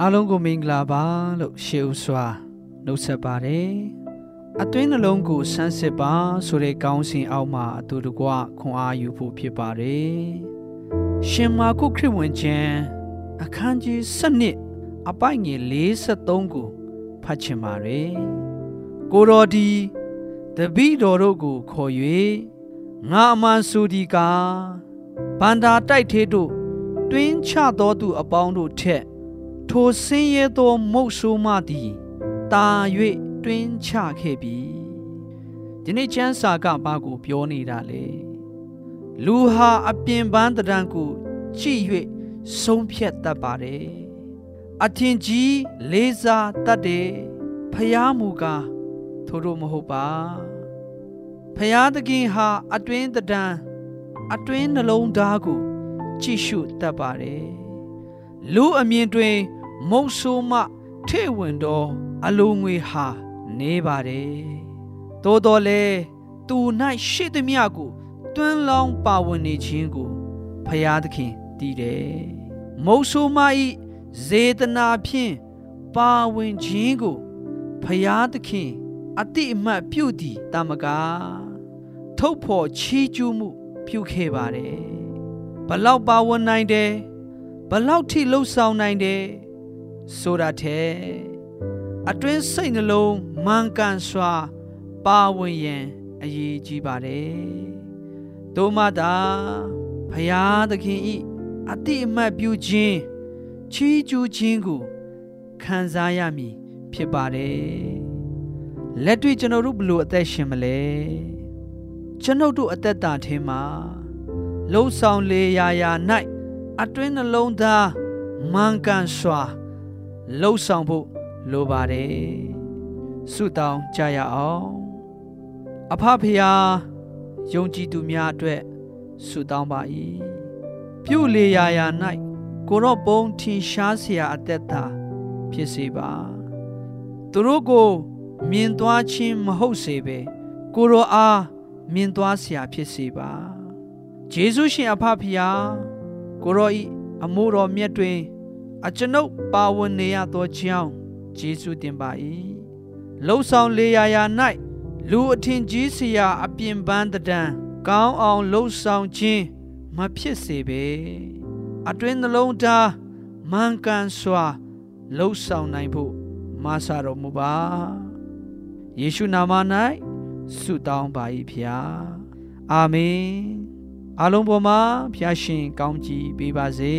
အားလုံးကိုမင်္ဂလာပါလို့ရှေးဥစွာနှုတ်ဆက်ပါတယ်အတွင်းနှလုံးကိုဆန်းစစ်ပါဆိုတဲ့ကောင်းစဉ်အောက်မှာအတူတကွခွန်အားယူဖို့ဖြစ်ပါတယ်ရှင်မာကုခရစ်ဝင်ကျမ်းအခန်းကြီး7အပိုက်ငယ်53ကိုဖတ်ချင်ပါတယ်ကိုတော်ဒီတပိတော်တို့ကိုခေါ်၍ငါအမှန်ဆိုဒီကားဗန္တာတိုက်သေးတို့တွင်းချသောသူအပေါင်းတို့ထက် ထိုဆင်းရဲသောမုတ်ဆိုးမသည်တာ၍တွင်းချခဲ့ပြီဒီနေ့ကျမ်းစာကဘာကိုပြောနေတာလဲလူဟာအပြင်ပန်းတံကိုကြည့်၍ဆုံးဖြတ်တတ်ပါတယ်အထင်ကြီးလေးစားတတ်တယ်ဖျားမူကားထို့တော့မဟုတ်ပါဖျားသခင်ဟာအတွင်းတံအတွင်းနှလုံးသားကိုကြည့်ရှုတတ်ပါတယ် လူအမြင်တွင်မုတ်ဆိုးမှထဲ့ဝင်သောအလိုငွေဟာနေပါတယ်သို့တော်လဲသူ၌ရှိသမျှကိုတွန်းလောင်းပါဝင်နေခြင်းကိုဖျားသခင်တည်တယ်မုတ်ဆိုးမဤဇေတနာဖြင့်ပါဝင်ခြင်းကိုဖျားသခင်အတိအမှတ်ပြုသည်တမကထုတ်ဖော်ချီးကျူးမှုပြုခဲ့ပါတယ်ဘလောက်ပါဝင်နိုင်တယ် ဘလောက်ထိလှုပ်ဆောင်နိုင်တယ်ဆိုတာတဲ့အတွင်းစိတ်နှလုံးမှန်ကန်စွာ ပါဝင်ရန်အရေးကြီးပါတယ်။သို့မှသာဖရာသခင်ဤအတိအမှတ်ပြုခြင်းချီးကျူးခြင်းကိုခံစားရမည်ဖြစ်ပါတယ်။လက်တွေ့ကျွန်တော်တို့ဘလို့အသက်ရှင်မလဲ။ကျွန်ုပ်တို့အသက်တာထဲမှာလှုပ်ဆောင်လေရာရာ၌ အတွင်းနှလုံးသားမှန်ကန်စွာလှုပ်ဆောင်ဖို့လိုပါတယ်ဆုတောင်းကြရအောင်အဖဖရာယုံကြည်သူများအတွက်ဆုတောင်းပါ၏ပြုလေရာရာ၌ကိုရောပုံထင်ရှားเสียအသက်တာဖြစ်စေပါသူတို့ကိုမြင်သွားခြင်းမဟုတ်စေပဲကိုရောအားမြင်သွားเสียဖြစ်စေပါဂျေဇုရှင်အဖဖရာ ကိုရောဤအမှုတော်မြတ်တွင် အကျွန်ုပ်ပါဝင်နေရသောကြောင့်ယေရှုတင်ပါ၏လှုပ်ဆောင်လေရာရာ၌လူအထင်ကြီးစရာအပြင်ပန်းတံကောင်းအောင်လှုပ်ဆောင်ခြင်းမဖြစ်စေပေအတွင်းနှလုံးသားမှန်ကန်စွာလှုပ်ဆောင်နိုင်ဖို့မဆာတော်မူပါယေရှုနာမ၌ဆုတောင်းပါ၏ဖျားအာမင် အလုံးပေါ်မှာဖျားရှင်ကောင်းကြီးပေးပါစေ